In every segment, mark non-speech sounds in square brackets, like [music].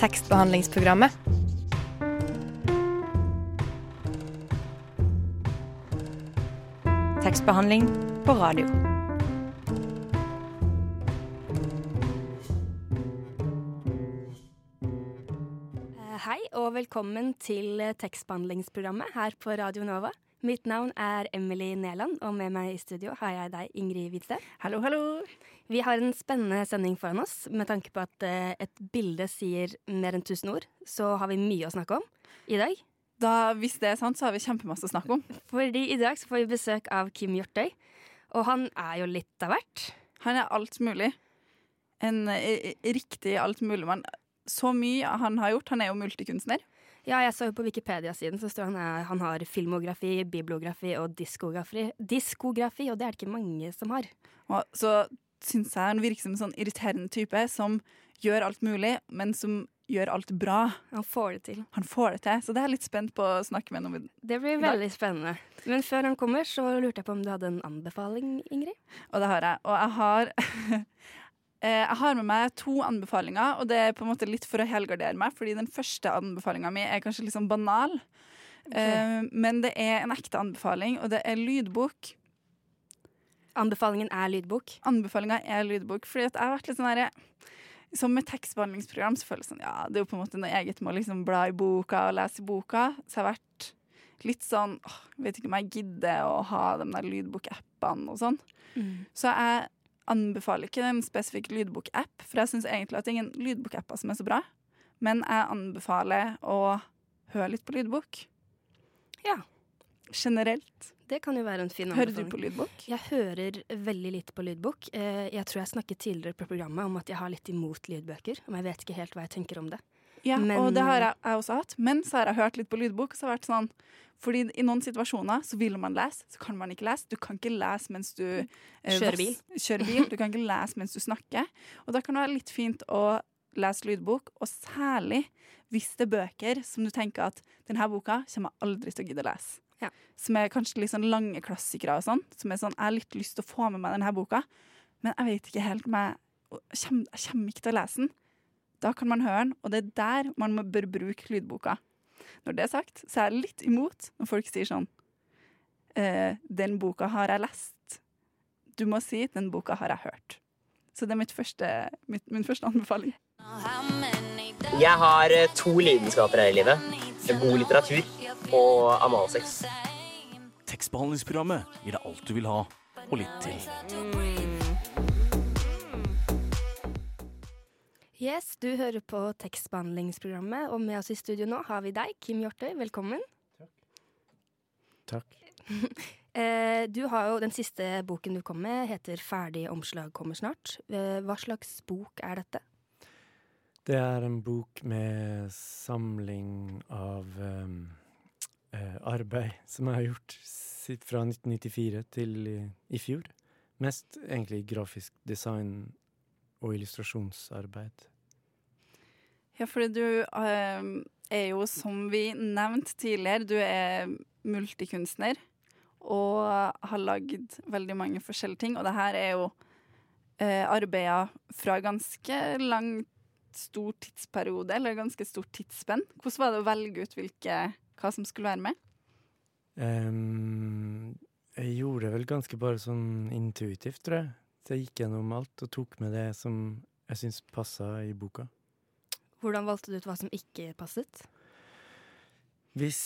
tekstbehandlingsprogrammet. Tekstbehandling på radio. Eh, Hei og velkommen til eh, tekstbehandlingsprogrammet her på Radio Nova. Mitt navn er Emily Neland, og med meg i studio har jeg deg, Ingrid Hvidsten. Hallo, hallo. Vi har en spennende sending foran oss. Med tanke på at eh, et bilde sier mer enn tusen ord, så har vi mye å snakke om i dag. Da, hvis det er sant, så har vi kjempemasse å snakke om. Fordi i dag så får vi besøk av Kim Hjortøy. Og han er jo litt av hvert. Han er alt mulig. En eh, riktig alt mulig mann. Så mye han har gjort. Han er jo multikunstner. Ja, jeg så jo på Wikipedia-siden, så står han her han har filmografi, bibliografi og diskografi. Diskografi, og det er det ikke mange som har. Og så syns jeg han virker som en sånn irriterende type som gjør alt mulig, men som gjør alt bra. Han får det til. Han får det til. Så det er jeg litt spent på å snakke med ham om. Det blir veldig spennende. Men før han kommer, så lurte jeg på om du hadde en anbefaling, Ingrid? Og det har jeg. Og jeg har [laughs] Jeg har med meg to anbefalinger, og det er på en måte litt for å helgardere meg, fordi den første anbefalinga mi er kanskje litt sånn banal. okay. men det er en ekte anbefaling, og det er lydbok. Anbefalingen er lydbok. Anbefalinga er lydbok, fordi jeg har vært litt sånn herre som med tekstbehandlingsprogram så føles det sånn, ja, det er jo på en måte noe eget med å liksom bla i boka og lese i boka. Så jeg har vært litt sånn åh, Vet ikke om jeg gidder å ha de der lydbokappene og sånn. Så jeg anbefaler ikke en spesifikk lydbokapp, for jeg syns egentlig at det er ingen lydbokapper som er så bra. Men jeg anbefaler å høre litt på lydbok. Ja. Generelt. Det kan jo være en fin anbefaling. Hører du på lydbok? Jeg hører veldig litt på lydbok. Eh, Jeg tror jeg snakket tidligere på programmet om at jeg har litt imot lydbøker. Men jeg vet ikke helt hva jeg tenker om det. Ja, Men- og det har jeg, jeg også hatt. Men så har jeg hørt litt på lydbok. Så har vært sånn fordi i noen situasjoner så vil man lese, så kan man ikke lese. Du kan ikke lese mens du eh, Kjører bil. kjører bil. Du kan ikke lese mens du snakker. Og da kan det være litt fint å lese lydbok, og særlig hvis det er bøker som du tenker at denne boka kommer jeg aldri til å gidde å lese. Ja. Som er kanskje litt sånn lange klassikere og sånn. Som er sånn, jeg har litt lyst til å få med meg denne boka, men jeg vet ikke helt om jeg jeg kommer, jeg kommer ikke til å lese den. Da kan man høre den, og det er der man bør bruke lydboka. Når det er sagt, så er jeg litt imot når folk sier sånn eh, 'Den boka har jeg lest'. Du må si 'Den boka har jeg hørt'. Så det er mitt første, mitt, min første anbefaling. Jeg har eh, to lidenskaper her i livet. God litteratur og analsex. Tekstbehandlingsprogrammet gir deg alt du vil ha, og litt til. Yes, du hører på tekstbehandlingsprogrammet, og med oss i studio nå har vi deg, Kim Hjortøy. Velkommen. Takk. Takk. [laughs] Du har jo Den siste boken du kom med, heter 'Ferdig omslag kommer snart'. Eh, Hva slags bok er dette? Det er en bok med samling av um, eh, arbeid [laughs] som jeg har gjort fra 1994 til i, i fjor. Mest egentlig grafisk design og illustrasjonsarbeid. Ja, fordi du eh, er jo, som vi nevnte tidligere, du er multikunstner og har lagd veldig mange forskjellige ting. Og det her er jo eh, arbeider fra ganske lang, stor tidsperiode, eller ganske stort tidsspenn. Hvordan var det å velge ut hvilke, hva som skulle være med? Um, jeg gjorde det vel ganske bare sånn intuitivt, tror jeg. Så jeg gikk gjennom alt og tok med det som jeg syns passa i boka. Hvordan valgte du ut hva som ikke passet? Hvis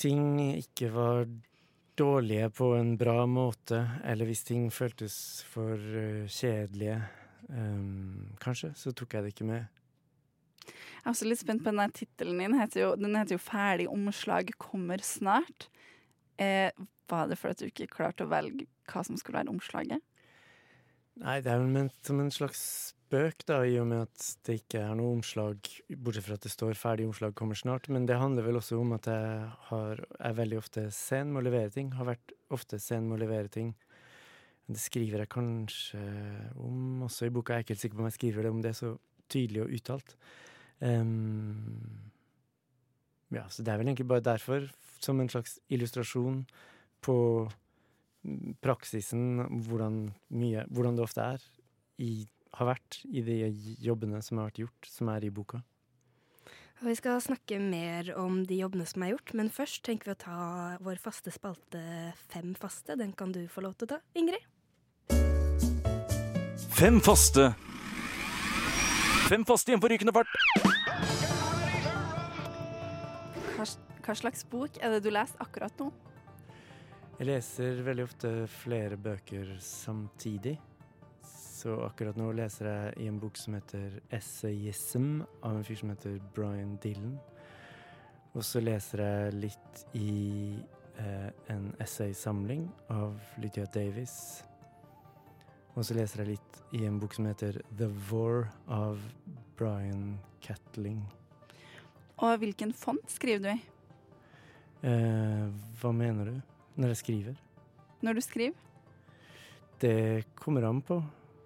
ting ikke var dårlige på en bra måte, eller hvis ting føltes for eh, kjedelige, um, kanskje, så tok jeg det ikke med. Jeg er også litt spent på denne tittelen din. Heter jo, den heter jo 'Ferdig omslag kommer snart'. Eh, var det fordi at du ikke klarte å velge hva som skulle være omslaget? Nei, det er vel ment som en slags spøk, da, i og med at det ikke er noe omslag, bortsett fra at det står 'ferdig omslag kommer snart'. Men det handler vel også om at jeg har, er veldig ofte sen med å levere ting. Har vært ofte sen med å levere ting. Det skriver jeg kanskje om også i boka. Jeg er ikke helt sikker på om jeg skriver det om det så tydelig og uttalt. Um, ja, så det er vel egentlig bare derfor, som en slags illustrasjon på praksisen, hvordan, mye, hvordan det ofte er, i, har vært i de jobbene som har vært gjort, som er i boka. Vi skal snakke mer om de jobbene som er gjort, men først tenker vi å ta vår faste spalte Fem faste. Den kan du få lov til å ta, Ingrid. Fem faste. Fem faste igjen på rykende fart. Hva, hva slags bok er det du leser akkurat nå? Jeg leser veldig ofte flere bøker samtidig. Så akkurat nå leser jeg i en bok som heter 'Essayism' av en fyr som heter Brian Dillon. Og så leser jeg litt i eh, en essaysamling av Lydia Davis. Og så leser jeg litt i en bok som heter 'The War' av Brian Catling. Og hvilken font skriver du i Eh, hva mener du når jeg skriver? når du skriver? Det kommer an på.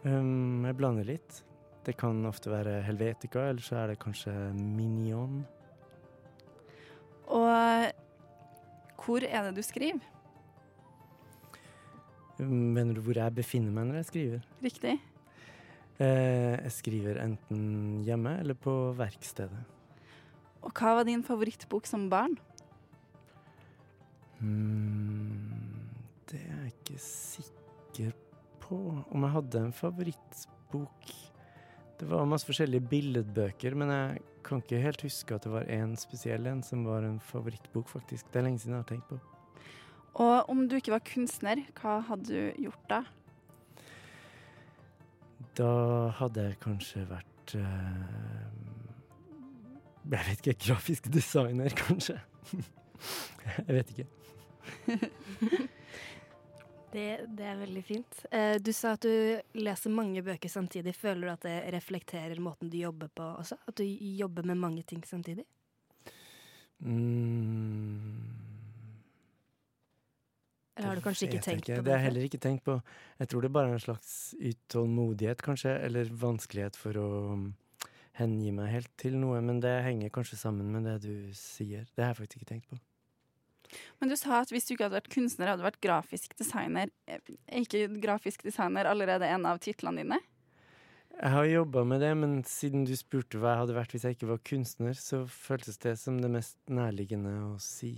Um, jeg blander litt. Det kan ofte være Helvetica, eller så er det kanskje Minion. Og hvor er det du skriver? Um, Mener du hvor jeg befinner meg når jeg skriver? Riktig. Eh, jeg skriver enten hjemme eller på verkstedet. Og hva var din favorittbok som barn? Mm, det er jeg ikke sikker på om jeg hadde en favorittbok. Det var masse forskjellige billedbøker, men jeg kan ikke helt huske at det var én spesiell en som var en favorittbok, faktisk. Det er lenge siden jeg har tenkt på. Og om du ikke var kunstner, hva hadde du gjort da? Da hadde jeg kanskje vært eh, Jeg vet ikke. Grafisk designer, kanskje. [laughs] jeg vet ikke. [laughs] Det, det er veldig fint. Eh, du sa at du leser mange bøker samtidig. Føler du at det reflekterer måten du jobber på også? At du jobber med mange ting samtidig? Mm, Eller har du kanskje ikke tenkt ikke. på det? Det har jeg heller ikke tenkt på. Jeg tror det bare er en slags utålmodighet, kanskje, eller vanskelighet for å um, hengi meg helt til noe. Men det henger kanskje sammen med det du sier. Det har jeg faktisk ikke tenkt på. Men du sa at hvis du ikke hadde vært kunstner, hadde du vært grafisk designer. Er ikke grafisk designer allerede en av titlene dine? Jeg har jobba med det, men siden du spurte hva jeg hadde vært hvis jeg ikke var kunstner, så føltes det som det mest nærliggende å si.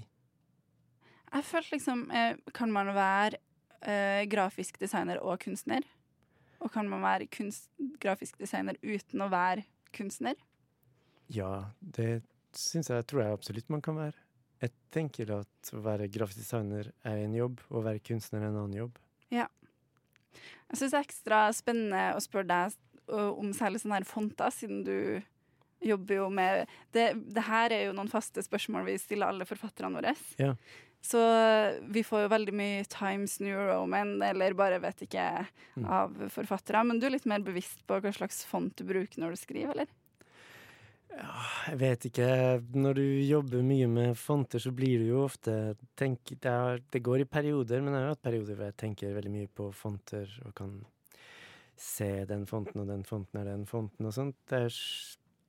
Jeg følte liksom eh, Kan man være uh, grafisk designer og kunstner? Og kan man være kunst, grafisk designer uten å være kunstner? Ja, det syns jeg tror jeg absolutt man kan være. Jeg tenker at å være grafisk designer er en jobb, og å være kunstner er en annen jobb. Ja. Jeg syns det er ekstra spennende å spørre deg om særlig sånne her fonter, siden du jobber jo med det, det her er jo noen faste spørsmål vi stiller alle forfatterne våre. Ja. Så vi får jo veldig mye Times New Roman, eller bare vet ikke, Mm. av forfattere. Men du er litt mer bevisst på hva slags font du bruker når du skriver, eller? Ja, jeg vet ikke. Når du jobber mye med fonter, så blir du jo ofte tenk, det, er, det går i perioder, men jeg har hatt perioder hvor jeg tenker veldig mye på fonter og kan se den fonten og den fonten er den fonten og sånt. Det er,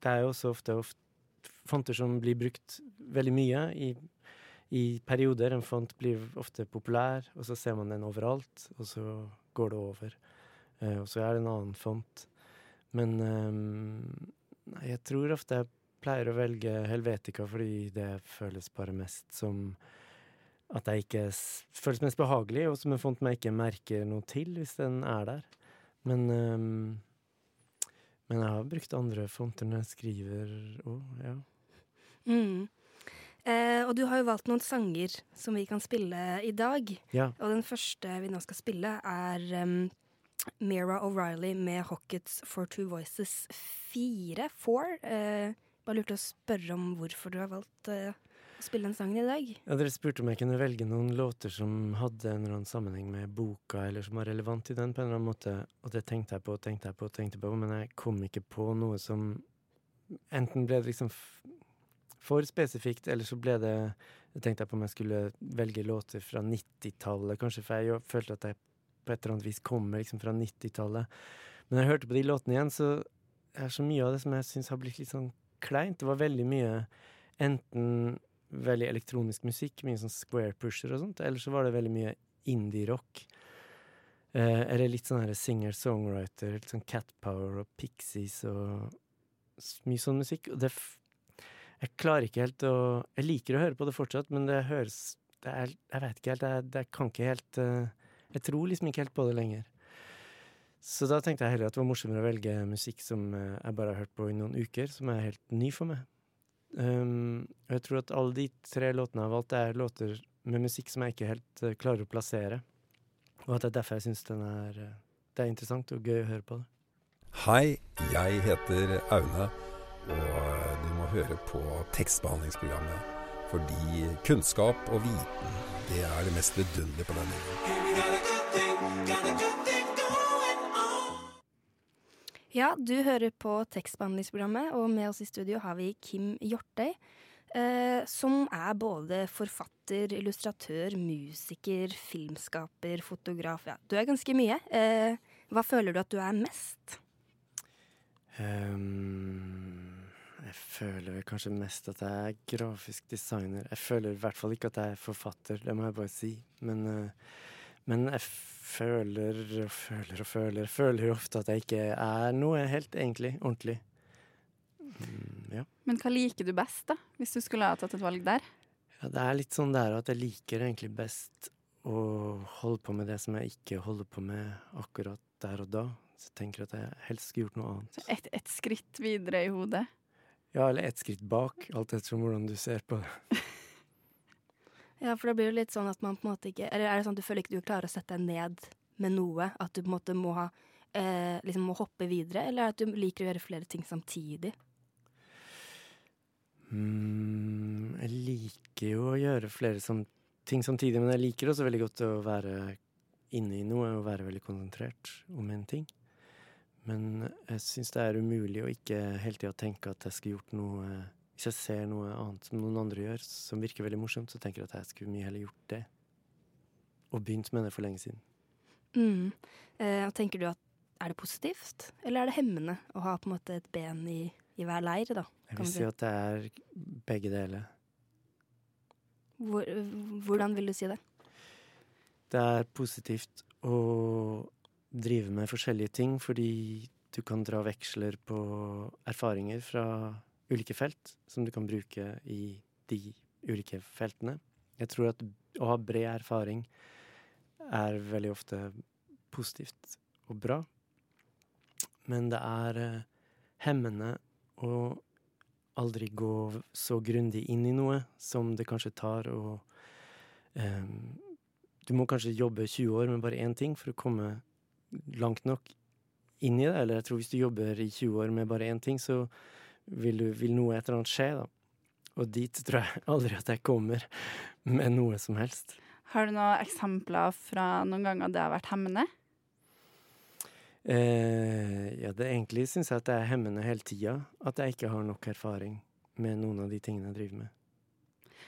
det er jo også ofte, ofte fonter som blir brukt veldig mye i, i perioder. En font blir ofte populær, og så ser man den overalt, og så går det over. Eh, og så er det en annen font. Men ehm, Nei, jeg tror ofte jeg pleier å velge Helvetica fordi det føles bare mest som at jeg ikke føles mest behagelig, og som en font man ikke merker noe til hvis den er der. Men um, Men jeg har brukt andre fonter når jeg skriver òg, ja. Mm. Eh, og du har jo valgt noen sanger som vi kan spille i dag. Ja. Og den første vi nå skal spille, er um, Mira O'Reilly med Hockets for Two Voices 4. Four. Eh, bare lurte å spørre om hvorfor du har valgt eh, å spille den sangen i dag. Ja, Dere spurte om jeg kunne velge noen låter som hadde en eller annen sammenheng med boka, eller som var relevant i den på en eller annen måte. Og det tenkte jeg på og tenkte jeg på, tenkte på, men jeg kom ikke på noe som Enten ble det liksom for spesifikt, eller så ble det Jeg tenkte jeg på om jeg skulle velge låter fra 90-tallet, kanskje, for jeg følte at jeg på et eller annet vis kommer liksom fra 90-tallet. Men når jeg hørte på de låtene igjen, så er så mye av det som jeg syns har blitt litt sånn kleint. Det var veldig mye enten veldig elektronisk musikk, mye sånn square pusher og sånt, eller så var det veldig mye indie-rock. Eh, eller litt sånn singer-songwriter, litt sånn Cat Power og Pixies og mye sånn musikk. Og det Jeg klarer ikke helt å Jeg liker å høre på det fortsatt, men det høres det er, Jeg vet ikke helt. Jeg, jeg kan ikke helt eh, Jeg tror liksom ikke helt på det lenger. Så da tenkte jeg heller at det var morsommere å velge musikk som eh, jeg bare har hørt på i noen uker, som er helt ny for meg. Um, og jeg tror at alle de tre låtene jeg har valgt, er låter med musikk som jeg ikke helt eh, klarer å plassere. Og at det er derfor jeg syns den er eh, Det er interessant og gøy å høre på det. Hei, jeg heter Aune, og du må høre på tekstbehandlingsprogrammet. Fordi kunnskap og viten, det er det mest vidunderlige på denne jorden. Ja, du hører på tekstbehandlingsprogrammet, og med oss i studio har vi Kim Hjortøy. Eh, som er både forfatter, illustratør, musiker, filmskaper, fotograf. Ja, du er ganske mye. Eh, hva føler du at du er mest? Um, jeg føler kanskje mest at jeg er grafisk designer. Jeg føler i hvert fall ikke at jeg er forfatter, det må jeg bare si. Men, eh, men jeg føler og føler og føler. Føler jo ofte at jeg ikke er noe helt egentlig ordentlig. Mm, ja. Men hva liker du best, da? Hvis du skulle ha tatt et valg der? ja, det er litt sånn der at jeg liker egentlig best å holde på med det som jeg ikke holder på med akkurat der og da. Så jeg tenker at jeg helst skulle gjort noe annet. Et, et skritt videre i hodet? Ja, eller ett skritt bak, alt etter hvordan du ser på det. [laughs] Ja, for da blir det litt sånn at man på en måte ikke Eller er det sånn at du føler ikke du klarer å sette deg ned med noe? At du på en måte må ha eh, Liksom må hoppe videre? Eller at du liker å gjøre flere ting samtidig? Mm, jeg liker jo å gjøre flere som, ting samtidig, men jeg liker også veldig godt å være inne i noe og være veldig konsentrert om en ting. Men jeg syns det er umulig å ikke hele tida tenke at jeg skulle gjort noe Hvis jeg ser noe annet som noen andre gjør, som virker veldig morsomt, så tenker jeg at jeg skulle mye heller gjort det. Og begynt med det for lenge siden. Mm. Eh, tenker du at er det positivt, eller er det hemmende å ha på en måte et ben i, i hver leir, da? Jeg vil si at det er begge deler. Hvor, hvordan vil du si det? Det er positivt å drive med forskjellige ting, fordi du kan dra veksler på erfaringer fra ulike felt som du kan bruke i de ulike feltene. Jeg tror at å ha bred erfaring er veldig ofte positivt og bra. Men det er eh, hemmende å aldri gå så grundig inn i noe som det kanskje tar å um, Du må kanskje jobbe 20 år med bare én ting for å komme langt nok inn i det. Eller jeg tror hvis du jobber i 20 år med bare én ting, så vil, du, vil noe et eller annet skje, da. Og dit tror jeg aldri at jeg kommer med noe som helst. Har du noen eksempler fra noen ganger det har vært hemmende? Eh, ja, det egentlig syns jeg at det er hemmende hele tida. At jeg ikke har nok erfaring med noen av de tingene jeg driver med.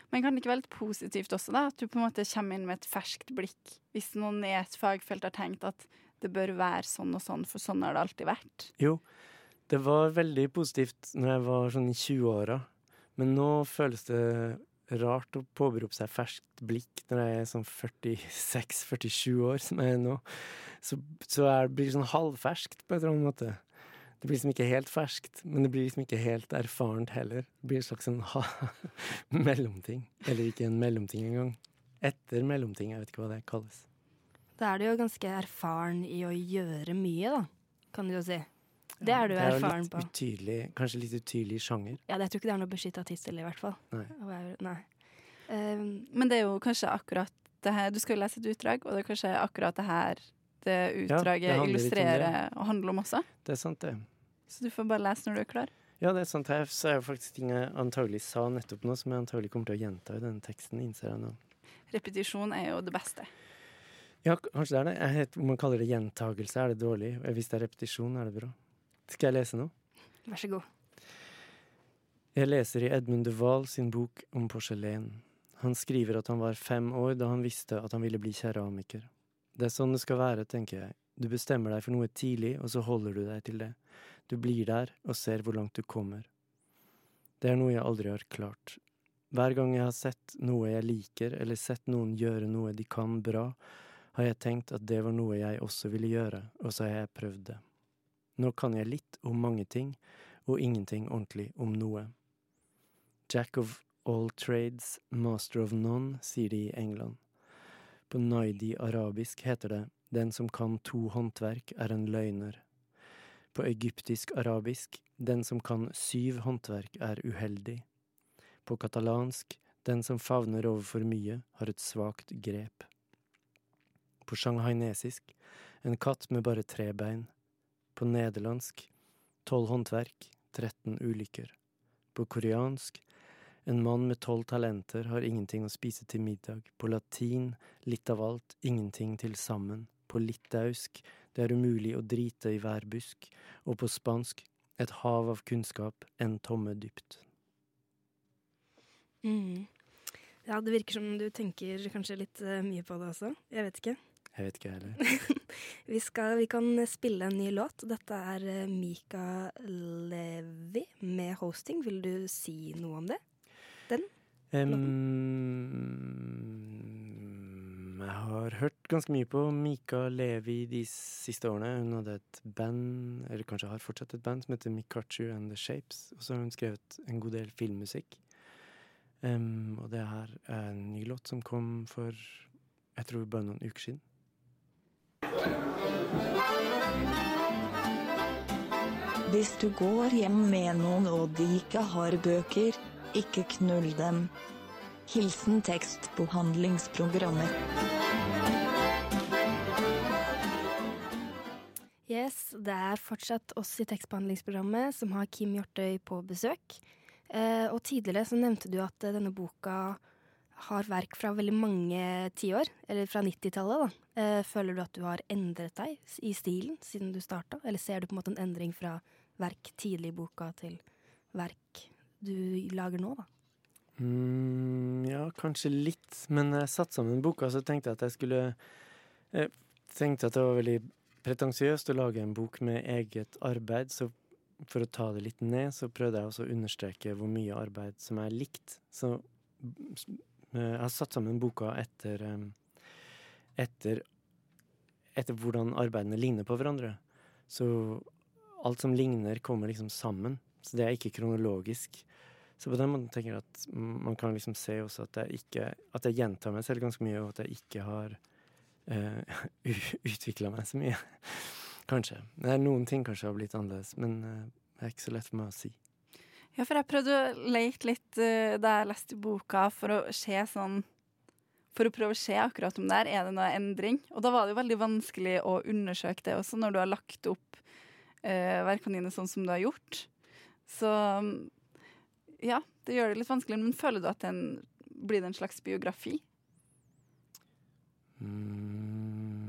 Men kan det ikke være litt positivt også, da? At du på en måte kommer inn med et ferskt blikk. Hvis noen i et fagfelt har tenkt at det bør være sånn og sånn, for sånn har det alltid vært. Jo, det var veldig positivt når jeg var sånn i 20-åra. Men nå føles det rart å påberope seg ferskt blikk når jeg er sånn 46-47 år, som jeg er nå. Så, så jeg blir sånn halvferskt på en eller annen måte. Det blir liksom ikke helt ferskt, men det blir liksom ikke helt erfarent heller. Det blir en slags sånn ha, [laughs] mellomting. Eller ikke en mellomting engang. Etter mellomting, jeg vet ikke hva det kalles. Da er du jo ganske erfaren i å gjøre mye, da, kan du jo si. Det er du det er erfaren litt på. Utydelig, kanskje litt utydelig sjanger. Ja, jeg tror ikke det er noe beskytta tittel, i hvert fall. Nei. Nei. Um, Men det er jo kanskje akkurat det her Du skal jo lese et utdrag, og det er kanskje akkurat det her det utdraget det illustrerer det. og handler om også. Det er sant, det. Så du får bare lese når du er klar. Ja, det er sant. Her så er jo faktisk ting jeg antagelig sa nettopp nå, som jeg antagelig kommer til å gjenta i denne teksten, innser jeg nå. Repetisjon er jo det beste. Ja, kanskje det er det. Jeg vet, om man kaller det gjentagelse, er det dårlig. Hvis det er repetisjon, er det bra. Skal jeg lese nå? vær så god. Jeg leser i Edmund de Waal sin bok om porselen. Han skriver at han var fem år da han visste at han ville bli keramiker. Det er sånn det skal være, tenker jeg. Du bestemmer deg for noe tidlig, og så holder du deg til det. Du blir der og ser hvor langt du kommer. Det er noe jeg aldri har klart. Hver gang jeg har sett noe jeg liker, eller sett noen gjøre noe de kan bra, har jeg tenkt at det var noe jeg også ville gjøre, og så har jeg prøvd det. Nå kan jeg litt om mange ting, og ingenting ordentlig om noe. Jack of all trades, master of none, sier de i England. På naidi arabisk heter det den som kan to håndverk, er en løgner. På egyptisk arabisk den som kan syv håndverk, er uheldig. På katalansk den som favner over for mye, har et svakt grep. På shanghainesisk en katt med bare tre bein. På nederlandsk tolv håndverk, 13 ulykker. På koreansk en mann med tolv talenter har ingenting å spise til middag. På latin litt av alt, ingenting til sammen. På litauisk det er umulig å drite i hver busk. Og på spansk et hav av kunnskap, en tomme dypt. Mm. Ja, det virker som du tenker kanskje litt eh, mye på det også. Jeg vet ikke. Jeg vet ikke heller. [laughs] Vi, skal, vi kan spille en ny låt. Dette er eh, Mika Levi med hosting. Vil du si noe om det? Den? Um, jeg har hørt ganske mye på Mika Levi de siste årene. Hun hadde et band, eller kanskje har fortsatt et band, som heter Mikachu and The Shapes. Og så har hun skrevet en god del filmmusikk. Um, og det her er en ny låt som kom for jeg tror bare noen uker siden. Hvis du går hjem med noen og de ikke har bøker, ikke knull dem. Hilsen tekstbehandlingsprogrammet. Yes, det er fortsatt oss i tekstbehandlingsprogrammet som har Kim Hjortøy på besøk. Eh, og tidligere så nevnte du at eh, denne boka har verk fra veldig mange tiår, eller fra 90-tallet. da. Eh, føler du at du har endret deg i stilen siden du starta? Eller ser du på en måte en endring fra verk tidlig i boka til verk du lager nå, da? Mm, ja, kanskje litt. Men jeg satte sammen boka, så tenkte jeg at jeg skulle Jeg tenkte at det var veldig pretensiøst å lage en bok med eget arbeid, så for å ta det litt ned, så prøvde jeg også å understreke hvor mye arbeid som er likt. Så eh, jeg har satt sammen boka etter eh, etter, etter hvordan arbeidene ligner på hverandre. Så alt som ligner, kommer liksom sammen. Så det er ikke kronologisk. Så på den måten tenker jeg at man kan liksom se også at jeg ikke At jeg gjentar meg selv ganske mye, og at jeg ikke har [laughs] uh, utvikla meg så mye. Kanskje. Det er noen ting kanskje har blitt annerledes, men eh, det er ikke så lett for meg å si. Ja, for jeg prøvde å lete litt uh, da jeg leste boka, for å se sånn For å prøve å se akkurat om der er det noe endring. Og da var det jo veldig vanskelig å undersøke det også, når du har lagt opp uh, verkene dine sånn som du har gjort. Så ja, det gjør det litt vanskelig. Men føler du at den blir det en slags biografi? Mm.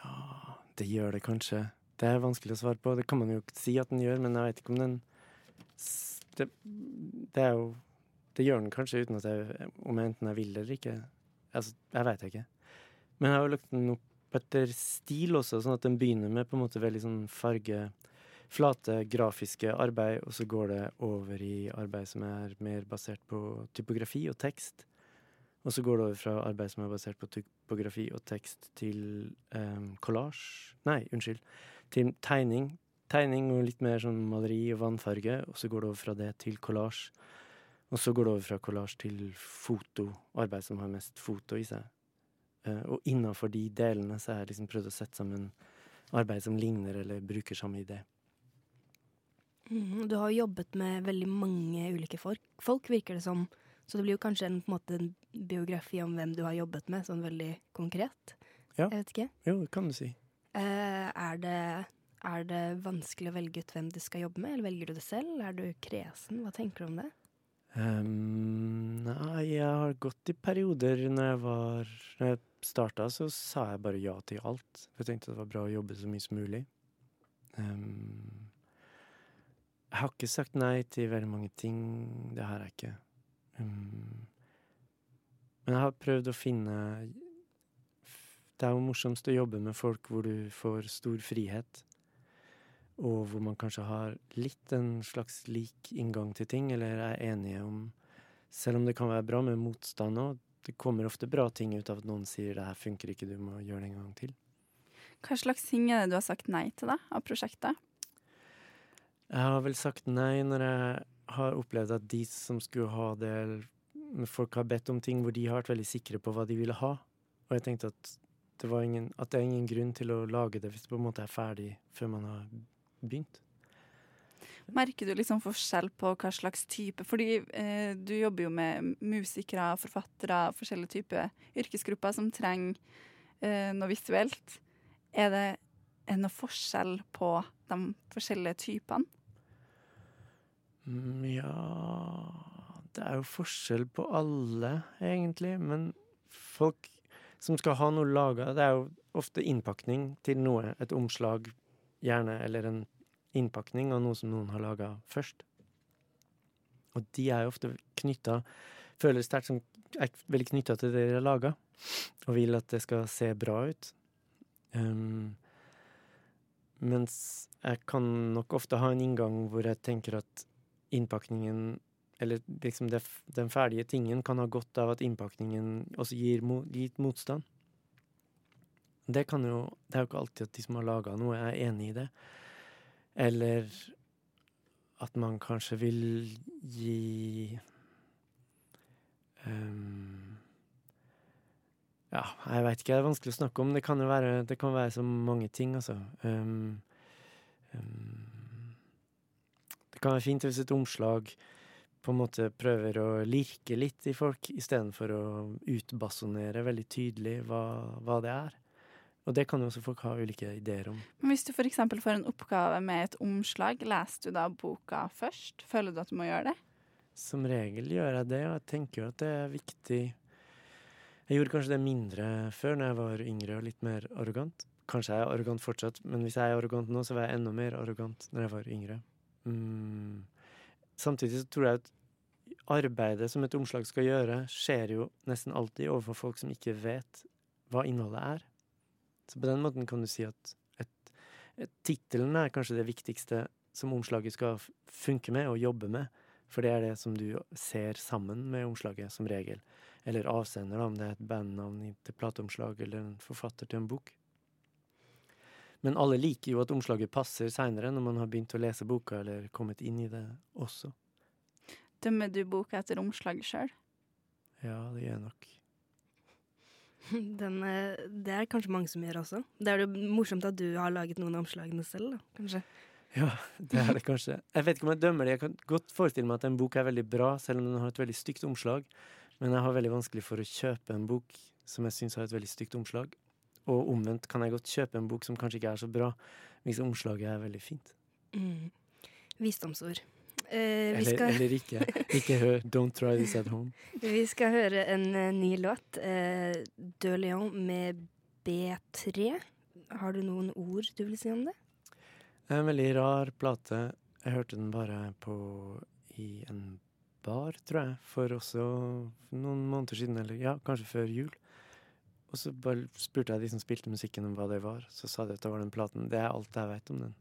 Ja, det gjør det kanskje. Det er vanskelig å svare på. Det kan man jo ikke si at den gjør, men jeg vet ikke om den Det, det jo Det gjør den kanskje uten at jeg Om jeg enten jeg vil eller ikke. Altså, jeg veit ikke. Men jeg har jo lagt den opp etter stil også, sånn at den begynner med på en måte veldig sånn farge Flate, grafiske arbeid, og så går det over i arbeid som er mer basert på typografi og tekst. Og så går det over fra arbeid som er basert på typografi og tekst, til um, collage Nei, unnskyld. Til tegning. Tegning og litt mer sånn maleri og vannfarge. Og så går det over fra det til collage. Og så går det over fra collage til foto. Arbeid som har mest foto i seg. Eh, og innafor de delene så har jeg liksom prøvd å sette sammen arbeid som ligner eller bruker samme idé. Mhm, Du har jo jobbet med veldig mange ulike folk, folk, virker det som. Så det blir jo kanskje en, på en, måte, en biografi om hvem du har jobbet med, sånn veldig konkret. Ja. Jeg vet ikke. Jo, det kan du si. Eh, er, det, er det vanskelig å velge ut hvem du skal jobbe med, eller velger du det selv? Er du kresen? Hva tenker du om det? Um, nei, jeg har gått i perioder når jeg var Når jeg starta, så sa jeg bare ja til alt. For jeg tenkte det var bra å jobbe så mye som mulig. Um, jeg har ikke sagt nei til veldig mange ting. Det har jeg ikke. Um, men jeg har prøvd å finne Det er jo morsomst å jobbe med folk hvor du får stor frihet og hvor man kanskje har litt en slags lik inngang til ting, eller er enige om Selv om det kan være bra med motstand òg, det kommer ofte bra ting ut av at noen sier 'det her funker ikke, du må gjøre det en gang til'. Hva slags ting er det du har sagt nei til da, av prosjektet? Jeg har vel sagt nei når jeg har opplevd at de som skulle ha det Folk har bedt om ting hvor de har vært veldig sikre på hva de ville ha. Og jeg tenkte at det, var ingen, at det er ingen grunn til å lage det hvis det på en måte er ferdig før man har begynt. Merker du liksom forskjell på hva slags type Fordi eh, du jobber jo med musikere, forfattere, forskjellige typer yrkesgrupper som trenger eh, noe visuelt. Er det er noe forskjell på de forskjellige typene? Mm, ja Det er jo forskjell på alle, egentlig. Men folk som skal ha noe laga, det er jo ofte innpakning til noe. Et omslag, gjerne, eller en innpakning av noe som noen har laga først. Og de er jo ofte knytta Føler sterkt som er veldig knytta til det de har laga, og vil at det skal se bra ut. Um, mens jeg kan nok ofte ha en inngang hvor jeg tenker at innpakningen Eller liksom det, den ferdige tingen kan ha godt av at innpakningen også gir litt motstand. Det jo Det er jo ikke alltid at de som har laga noe, er enig i det. Eller at man kanskje vil gi um, Ja, jeg veit ikke, det er vanskelig å snakke om. Det kan jo være, det kan være så mange ting, altså. Um, um, det kan være fint hvis et omslag på en måte prøver å lirke litt i folk, istedenfor å utbasonere veldig tydelig hva, hva det er. Og det kan jo også folk ha ulike ideer om. Men Hvis du f.eks. får en oppgave med et omslag, leser du da boka først? Føler du at du må gjøre det? Som regel gjør jeg det, og jeg tenker jo at det er viktig Jeg gjorde kanskje det mindre før, når jeg var yngre og litt mer arrogant. Kanskje jeg er arrogant fortsatt, men hvis jeg er arrogant nå, så var jeg enda mer arrogant når jeg var yngre. Mm. Samtidig så tror jeg at arbeidet som et omslag skal gjøre, skjer jo nesten alltid overfor folk som ikke vet hva innholdet er. Så på den måten kan du si at et, tittelen er kanskje det viktigste som omslaget skal funke med og jobbe med. For det er det som du ser sammen med omslaget, som regel. Eller avsender, om det er et bandnavn til plateomslag eller en forfatter til en bok. Men alle liker jo at omslaget passer seinere, når man har begynt å lese boka eller kommet inn i det også. Dømmer du boka etter omslaget sjøl? Ja, det gjør jeg nok. [laughs] Den, eh, det er kanskje mange som gjør også. Det er jo morsomt at du har laget noen av omslagene selv, da, kanskje. [laughs] Ja, det er det kanskje. Jeg vet ikke om jeg dømmer det. Jeg kan godt forestille meg at en bok er veldig bra, selv om den har et veldig stygt omslag. Men jeg har veldig vanskelig for å kjøpe en bok som jeg syns har et veldig stygt omslag. Og omvendt kan jeg godt kjøpe en bok som kanskje ikke er så bra, hvis omslaget er veldig fint. Mm. Visdomsord. Eh, vi, Eller, skal, eller ikke. Ikke hør 'Don't try this at home'. [laughs] vi skal høre en eh, ny låt. Eh, De Leon med B3. Har du noen ord du vil si om det? Det er en veldig rar plate. Jeg hørte den bare på i en bar, tror jeg, for også noen måneder siden, eller ja, kanskje før jul. Og så bare spurte jeg de som spilte musikken om hva det var, så sa de at det var den platen. Det er alt jeg vet om den.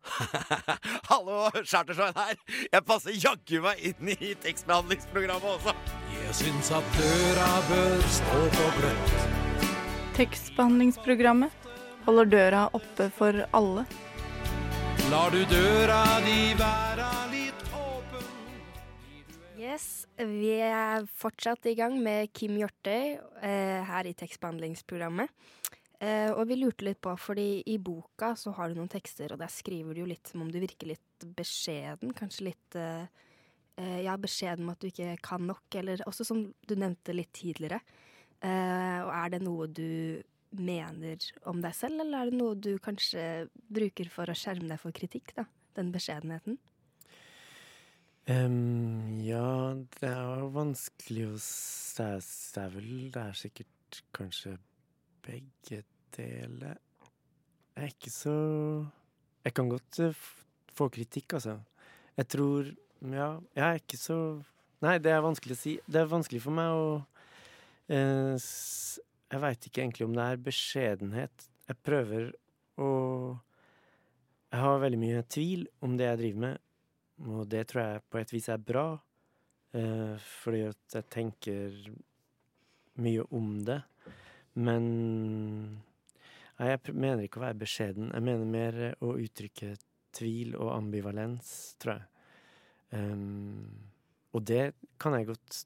[laughs] Hallo, Chartersveien her. Jeg passer jaggu meg inn i tekstbehandlingsprogrammet også. Jeg syns at døra bør stå på gløtt. Tekstbehandlingsprogrammet holder døra oppe for alle. Lar du døra di være Yes, vi er fortsatt i gang med Kim Hjortøy eh, her i tekstbehandlingsprogrammet. Eh, og vi lurte litt på, fordi i boka så har du noen tekster, og der skriver du jo litt som om du virker litt beskjeden. Kanskje litt eh, eh, ja, beskjeden om at du ikke kan nok, eller også som du nevnte litt tidligere. Eh, og er det noe du mener om deg selv, eller er det noe du kanskje bruker for å skjerme deg for kritikk, da? Den beskjedenheten? Em, ja, det er vanskelig å si. Det er vel Det er sikkert kanskje begge deler. Jeg er ikke så Jeg kan godt eh, få kritikk, altså. Jeg tror Ja, jeg er ikke så Nei, det er vanskelig å si. Det er vanskelig for meg å eh, Jeg veit ikke egentlig om det er beskjedenhet. Jeg prøver å Jeg har veldig mye tvil om det jeg driver med, og det tror jeg på et vis er bra. Eh, fordi at jeg tenker mye om det. Men Nei, jeg mener ikke å være beskjeden. Jeg mener mer å uttrykke tvil og ambivalens, tror jeg. Um, og det kan jeg godt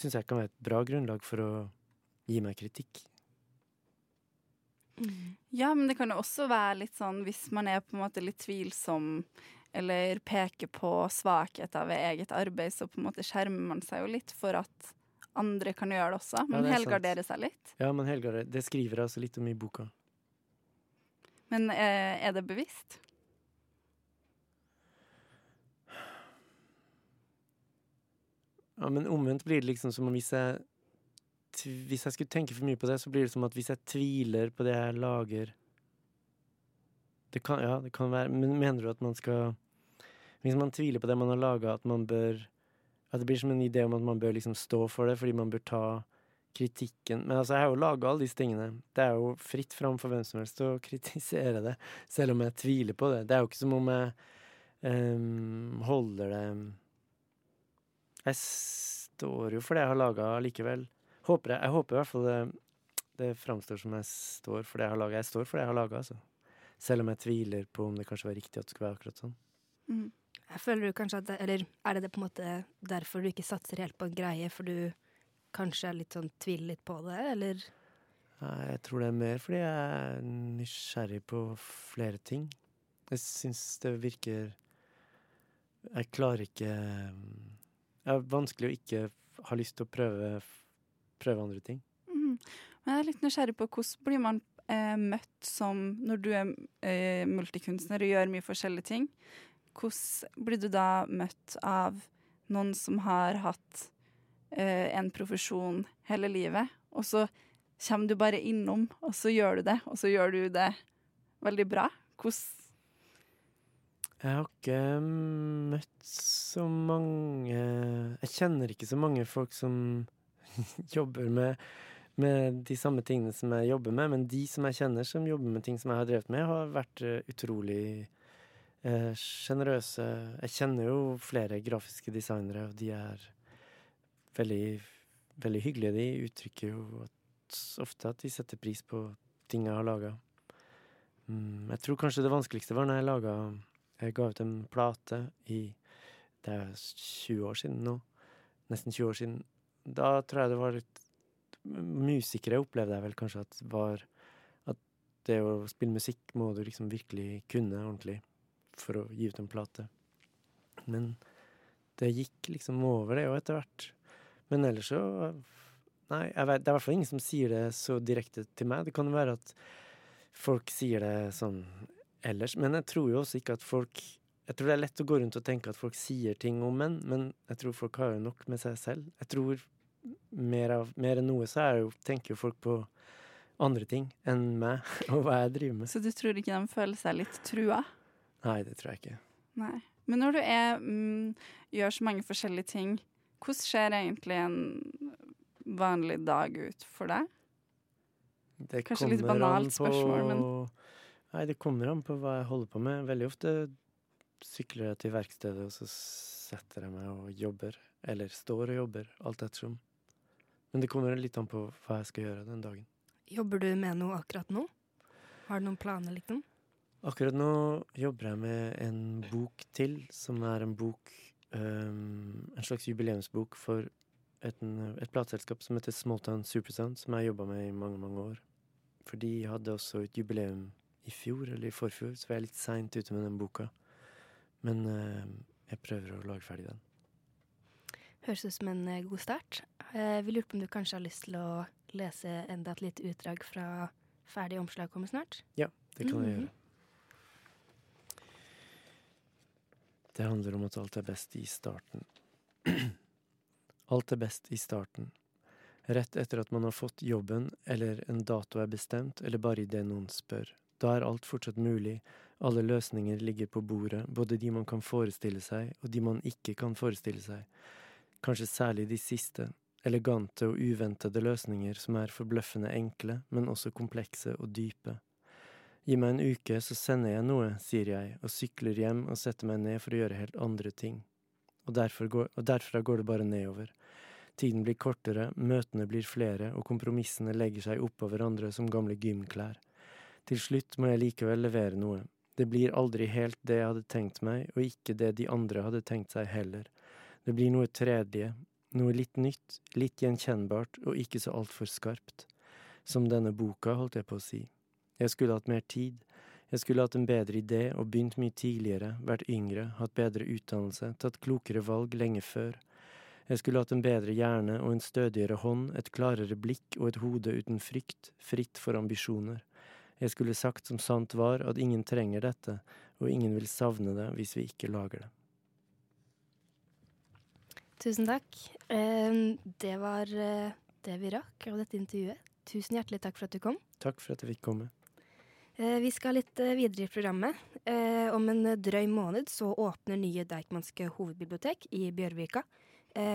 Syns jeg kan være et bra grunnlag for å gi meg kritikk. Ja, men det kan jo også være litt sånn hvis man er på en måte litt tvilsom eller peker på svakheter ved eget arbeid, så på en måte skjermer man seg jo litt for at andre kan gjøre det også. Ja, Man er helgarderer seg litt. Ja, men helgarderer. det skriver jeg altså litt om i boka. Men eh, er det bevisst? Ja, men omvendt blir det liksom som om hvis jeg Hvis jeg skulle tenke for mye på det, så blir det som at hvis jeg tviler på det jeg lager Det kan, ja, det kan være Men mener du at man skal Hvis man tviler på det man har laga, at man bør At det blir som en idé om at man bør liksom stå for det, fordi man bør ta kritikken Men altså, jeg har jo laga alle disse tingene. Det er jo fritt fram for hvem som helst å [laughs] kritisere det, selv om jeg tviler på det. Det er jo ikke som om jeg um, holder det Jeg står jo for det jeg har laga likevel. Håper jeg, jeg håper i hvert fall det, det framstår som jeg står for det jeg har laga. Jeg står for det jeg har laga, altså. Selv om jeg tviler på om det kanskje var riktig at det skulle være akkurat sånn. Mm. Jeg føler du kanskje at det, Eller er det, det på en måte derfor du ikke satser helt på en greie, for du kanskje er litt sånn tviler litt på det, eller? Nei, Jeg tror det er mer fordi jeg er nysgjerrig på flere ting. Jeg syns det virker Jeg klarer ikke Det er vanskelig å ikke ha lyst til å prøve, prøve andre ting. Mm. Men jeg er litt nysgjerrig på hvordan blir man eh, møtt som når du er eh, multikunstner og gjør mye forskjellige ting. Hvordan blir du da møtt av noen som har hatt uh, en profesjon hele livet, og så kommer du bare innom, og så gjør du det, og så gjør du det veldig bra? Hvordan Jeg har ikke møtt så mange Jeg kjenner ikke så mange folk som [laughs] jobber med, med de samme tingene som jeg jobber med, men de som jeg kjenner som jobber med ting som jeg har drevet med, har vært eh, utrolig sjenerøse. jeg kjenner jo flere grafiske designere, og de er veldig, veldig hyggelige. De uttrykker jo at, ofte at de setter pris på ting jeg har laga. Mm, jeg tror kanskje det vanskeligste var når jeg laga Jeg ga ut en plate i Det er 20 år siden nå. Nesten 20 år siden. Da tror jeg det var litt Musikere opplevde jeg vel kanskje at var At det å spille musikk må du liksom virkelig kunne ordentlig for å gi ut en plate. Men det gikk liksom over, det òg, etter hvert. Men ellers så Nei, vet, det er i hvert fall ingen som sier det så direkte til meg. Det kan jo være at folk sier det sånn ellers, men jeg tror jo også ikke at folk Jeg tror det er lett å gå rundt og tenke at folk sier ting om menn, men jeg tror folk har jo nok med seg selv. Jeg tror mer, av, mer enn noe så jo, tenker jo folk på andre ting enn meg [laughs] og hva jeg driver med. Så du tror ikke de føler seg litt trua? Nei, det tror jeg ikke. Nei. Men når du er, mm, gjør så mange forskjellige ting, hvordan ser egentlig en vanlig dag ut for deg? Det Kanskje litt banalt på, spørsmål, men Nei, det kommer an på hva jeg holder på med. Veldig ofte sykler jeg til verkstedet, og så setter jeg meg og jobber. Eller står og jobber, alt ettersom. Men det kommer litt an på hva jeg skal gjøre den dagen. Jobber du med noe akkurat nå? Har du noen planer, liksom? Akkurat nå jobber jeg med en bok til, som er en bok um, En slags jubileumsbok for et, et plateselskap som heter Smalltown Supersound, som jeg har jobba med i mange, mange år. For de hadde også et jubileum i fjor, eller i forfjor, så var jeg litt seint ute med den boka. Men uh, jeg prøver å lage ferdig den. Høres ut som en eh, god start. Uh, vi lurte på om du kanskje har lyst til å lese enda et lite utdrag fra ferdig omslag kommer snart? Ja, det kan jeg Mhm. gjøre. Det handler om at alt er best i starten. [clears throat] alt er best i starten. Rett etter at man har fått jobben, eller en dato er bestemt, eller bare idet noen spør. Da er alt fortsatt mulig, alle løsninger ligger på bordet, både de man kan forestille seg, og de man ikke kan forestille seg. Kanskje særlig de siste, elegante og uventede løsninger som er forbløffende enkle, men også komplekse og dype. Gi meg en uke, så sender jeg noe, sier jeg, og sykler hjem og setter meg ned for å gjøre helt andre ting. Og, går, og derfra går det bare nedover. Tiden blir kortere, møtene blir flere, og kompromissene legger seg oppå hverandre som gamle gymklær. Til slutt må jeg likevel levere noe. Det blir aldri helt det jeg hadde tenkt meg, og ikke det de andre hadde tenkt seg heller. Det blir noe tredje, noe litt nytt, litt gjenkjennbart og ikke så altfor skarpt. Som denne boka, holdt jeg på å si. Jeg skulle hatt mer tid. Jeg skulle hatt en bedre idé og begynt mye tidligere, vært yngre, hatt bedre utdannelse, tatt klokere valg lenge før. Jeg skulle hatt en bedre hjerne og en stødigere hånd, et klarere blikk og et hode uten frykt, fritt for ambisjoner. Jeg skulle sagt som sant var, at ingen trenger dette, og ingen vil savne det hvis vi ikke lager det. Tusen takk. Det var eh, det vi rakk av dette intervjuet. Tusen hjertelig takk for at du kom. Takk for at jeg fikk komme. Eh, Vi skal litt eh, videre i programmet. Eh, Om en drøy måned så åpner nye Deichmanske hovedbibliotek i Bjørvika.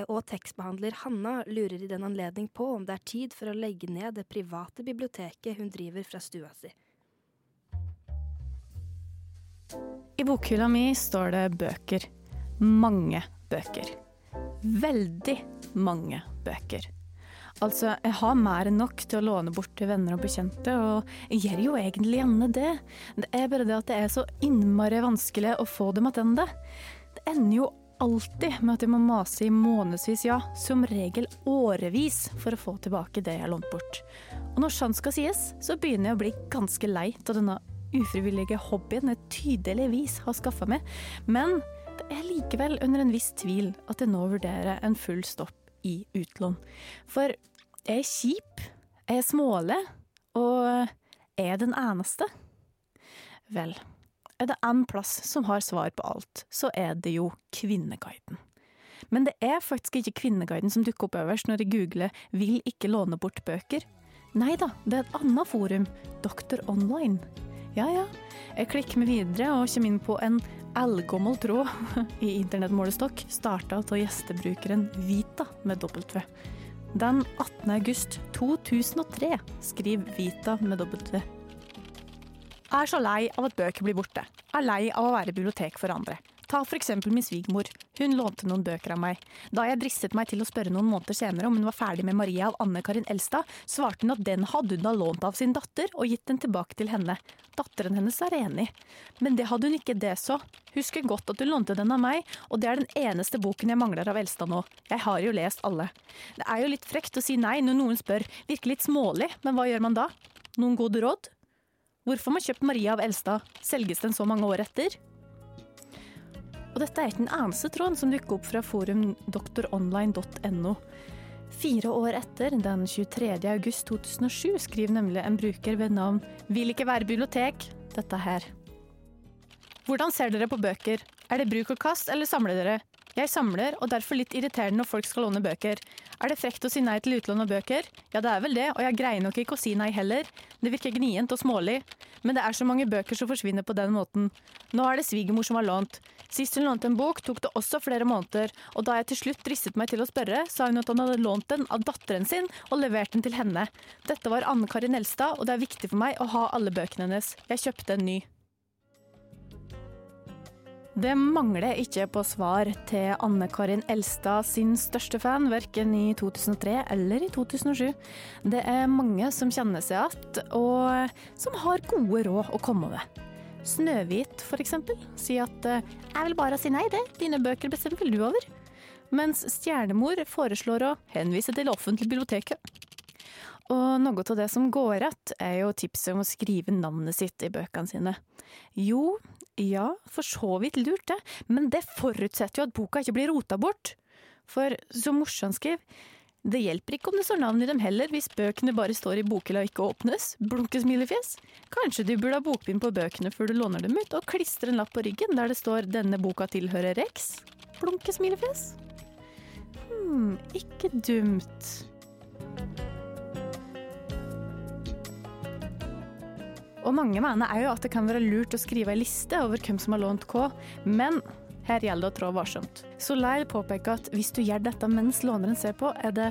Og tekstbehandler Hanna lurer i den anledning på om det er tid for å legge ned det private biblioteket hun driver fra stua si. I bokhylla mi står det bøker. Mange bøker. Veldig mange bøker. Altså, jeg har mer enn nok til å låne bort til venner og bekjente, og jeg gjør jo egentlig gjerne det. Det er bare det at det er så innmari vanskelig å få dem tilbake. Det ender jo alltid med at jeg må mase i månedsvis, ja, som regel årevis, for å få tilbake det jeg har lånt bort. Og når sant skal sies, så begynner jeg å bli ganske lei av denne ufrivillige hobbyen jeg tydeligvis har skaffa meg, men det er likevel under en viss tvil at jeg nå vurderer en full stopp i utlån. For jeg er kjip, jeg er smålig, og jeg er den eneste. Vel, er det én plass som har svar på alt, så er det jo Kvinneguiden. Men det er faktisk ikke Kvinneguiden som dukker opp øverst når jeg googler 'vil ikke låne bort bøker'. Nei da, det er et annet forum, Doktor Online. Ja ja, jeg klikker meg videre og kommer inn på en eldgammel tråd [laughs] i internettmålestokk, starta av gjestebrukeren Vita med W. Den 18. august 2003 skriver Vita med W. Jeg er så lei av at bøker blir borte. Jeg er lei av å være bibliotek for andre. Ta for eksempel min svigermor. Hun lånte noen bøker av meg. Da jeg dristet meg til å spørre noen måneder senere om hun var ferdig med Maria av Anne Karin Elstad, svarte hun at den hadde hun da lånt av sin datter og gitt den tilbake til henne. Datteren hennes er enig. Men det hadde hun ikke det så. Husker godt at hun lånte den av meg, og det er den eneste boken jeg mangler av Elstad nå. Jeg har jo lest alle. Det er jo litt frekt å si nei når noen spør, virker litt smålig, men hva gjør man da? Noen gode råd? Hvorfor har man kjøpt Maria av Elstad? Selges den så mange år etter? Og dette er ikke den eneste tråden som dukker opp fra forum doktoronline.no. Fire år etter, den 23. august 2007, skriver nemlig en bruker ved navn Vil ikke være bibliotek dette her. Hvordan ser dere på bøker? Er det bruk og kast, eller samler dere? Jeg samler, og derfor litt irriterende når folk skal låne bøker. Er det frekt å si nei til utlån av bøker? Ja, det er vel det, og jeg greier nok ikke å si nei heller. Det virker gnient og smålig. Men det er så mange bøker som forsvinner på den måten. Nå er det svigermor som har lånt. Sist hun lånte en bok, tok det også flere måneder, og da jeg til slutt dristet meg til å spørre, sa hun at han hadde lånt den av datteren sin og levert den til henne. Dette var Anne Karin Elstad, og det er viktig for meg å ha alle bøkene hennes. Jeg kjøpte en ny. Det mangler ikke på svar til Anne Karin Elstad sin største fan, verken i 2003 eller i 2007. Det er mange som kjenner seg igjen, og som har gode råd å komme med. Snøhvit, eksempel, sier at eh, 'jeg vil bare si nei, det, dine bøker bestemmer vel du over'. Mens Stjernemor foreslår å henvise til offentlig biblioteket. Og noe av det som går rett, er jo tipset om å skrive navnet sitt i bøkene sine. Jo, ja, for så vidt lurt det, men det forutsetter jo at boka ikke blir rota bort. For som morsan skriver, det hjelper ikke om det står navn i dem heller, hvis bøkene bare står i bokhylla og ikke åpnes. Blunke smilefjes. Kanskje du burde ha bokbind på bøkene før du låner dem ut, og klistre en lapp på ryggen der det står 'Denne boka tilhører Rex'. Blunke smilefjes. Hm, ikke dumt. Og mange mener òg at det kan være lurt å skrive ei liste over hvem som har lånt hva, men her gjelder det å trå varsomt. Soleil påpeker at hvis du gjør dette mens låneren ser på, er det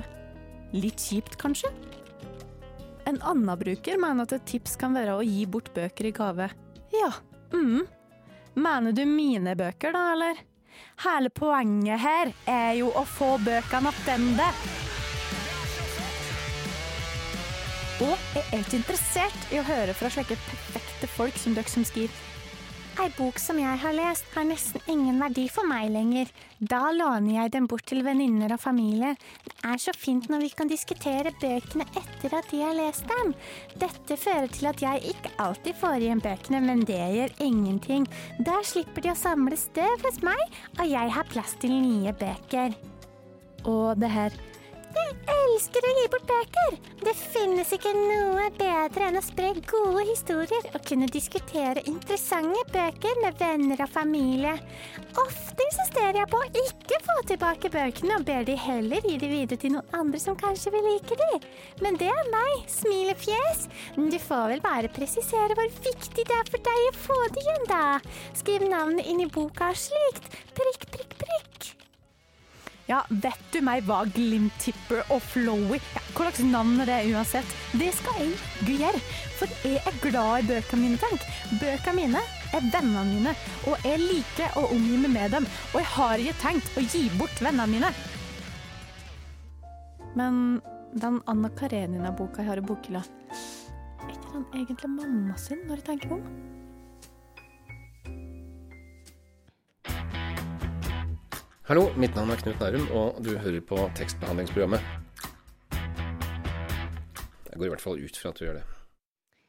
litt kjipt, kanskje? En annen bruker mener at et tips kan være å gi bort bøker i gave. Ja, mm. Mener du mine bøker, da, eller? Hele poenget her er jo å få bøkene tilbake. Og er ikke interessert i å høre fra slike perfekte folk som dere som skriver Ei bok som jeg har lest, har nesten ingen verdi for meg lenger. Da låner jeg den bort til venninner og familie. Det er så fint når vi kan diskutere bøkene etter at de har lest dem. Dette fører til at jeg ikke alltid får igjen bøkene, men det gjør ingenting. Da slipper de å samle støv hos meg, og jeg har plass til nye bøker. Og det her Jeg elsker å gi bort bøker! Det finnes ikke noe bedre enn å spre gode historier og kunne diskutere interessante bøker med venner og familie. Ofte insisterer jeg på å ikke få tilbake bøkene, og ber de heller gi de videre til noen andre som kanskje vil like de. Men det er meg, smilefjes. Du får vel bare presisere hvor viktig det er for deg å få det igjen, da. Skriv navnet inn i boka slikt. Prikk, prikk, prikk. Ja, vet du meg hva Glimtipper og Flowy ja, Hva slags navn er det uansett? Det skal jeg gjøre, for jeg er glad i bøkene mine, tenk. Bøkene mine er vennene mine, og jeg liker å omgi meg med dem. Og jeg har ikke tenkt å gi bort vennene mine. Men den Anna Karenina-boka jeg har i bokhylla, er ikke den egentlig mamma sin, når jeg tenker om? Hallo, mitt navn er Knut Nærum, og du hører på tekstbehandlingsprogrammet. Jeg går i hvert fall ut fra at du gjør det.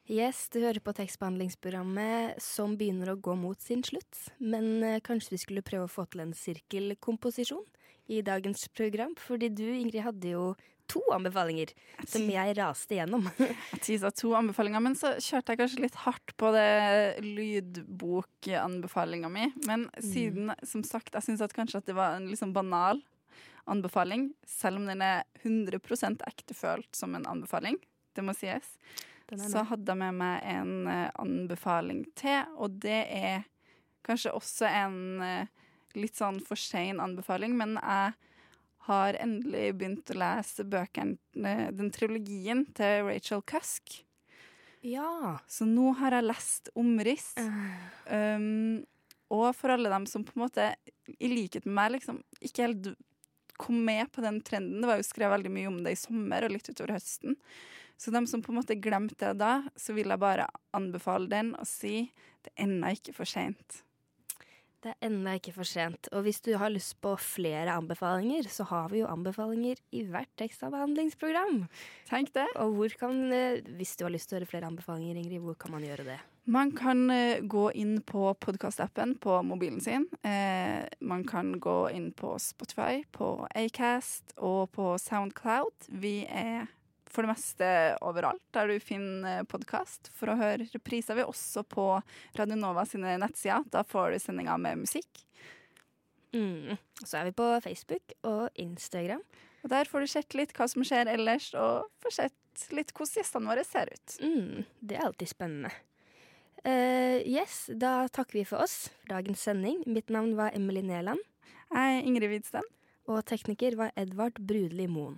Yes, du hører på tekstbehandlingsprogrammet som begynner å gå mot sin slutt. Men eh, kanskje vi skulle prøve å få til en sirkelkomposisjon i dagens program. Fordi du, Ingrid, hadde jo to anbefalinger som jeg raste gjennom. [laughs] Jeg tisa to anbefalinger, men så kjørte jeg kanskje litt hardt på det lydbokanbefalinga mi. Men siden, som sagt, jeg syns kanskje at det var en sånn banal anbefaling, selv om den er 100% ektefølt som en anbefaling, det må sies, så hadde jeg med meg en eh, anbefaling til, og det er kanskje også en eh, litt sånn for sein anbefaling, men jeg har endelig begynt å lese bøkene, den trilogien til Rachel Cusk. Ja. Så nå har jeg lest Omriss. [sighs] Um, og for alle dem som på en måte, i likhet med meg, liksom ikke helt kom med på den trenden. Det var jo skrevet veldig mye om det i sommer og litt utover høsten. Så dem som på en måte glemte det da, så vil jeg bare anbefale den og si det er ennå ikke for seint. Det er ennå ikke for sent. Og hvis du har lyst på flere anbefalinger, så har vi jo anbefalinger i hvert tekstbehandlingsprogram. Tenk det. Og hvor kan, eh, hvis du har lyst til å høre flere anbefalinger, Ingrid, hvor kan man gjøre det? Man kan eh, gå inn på podkastappen på mobilen sin. Eh, man kan gå inn på Spotify, på Acast og på Soundcloud. Vi er for det meste overalt der du finner podkast for å høre repriser. Vi også på Radio Nova sine nettsider. Da får du sendinger med musikk. Mm. Så er vi på Facebook og Instagram. Og Der får du sett litt hva som skjer ellers, og får sett litt hvordan gjestene våre ser ut. Mm. Det er alltid spennende. Uh, yes, da takker vi for oss for dagens sending. Mitt navn var Emily Neland. Jeg er Ingrid Widsten. Og tekniker var Edvard Brudli Moen.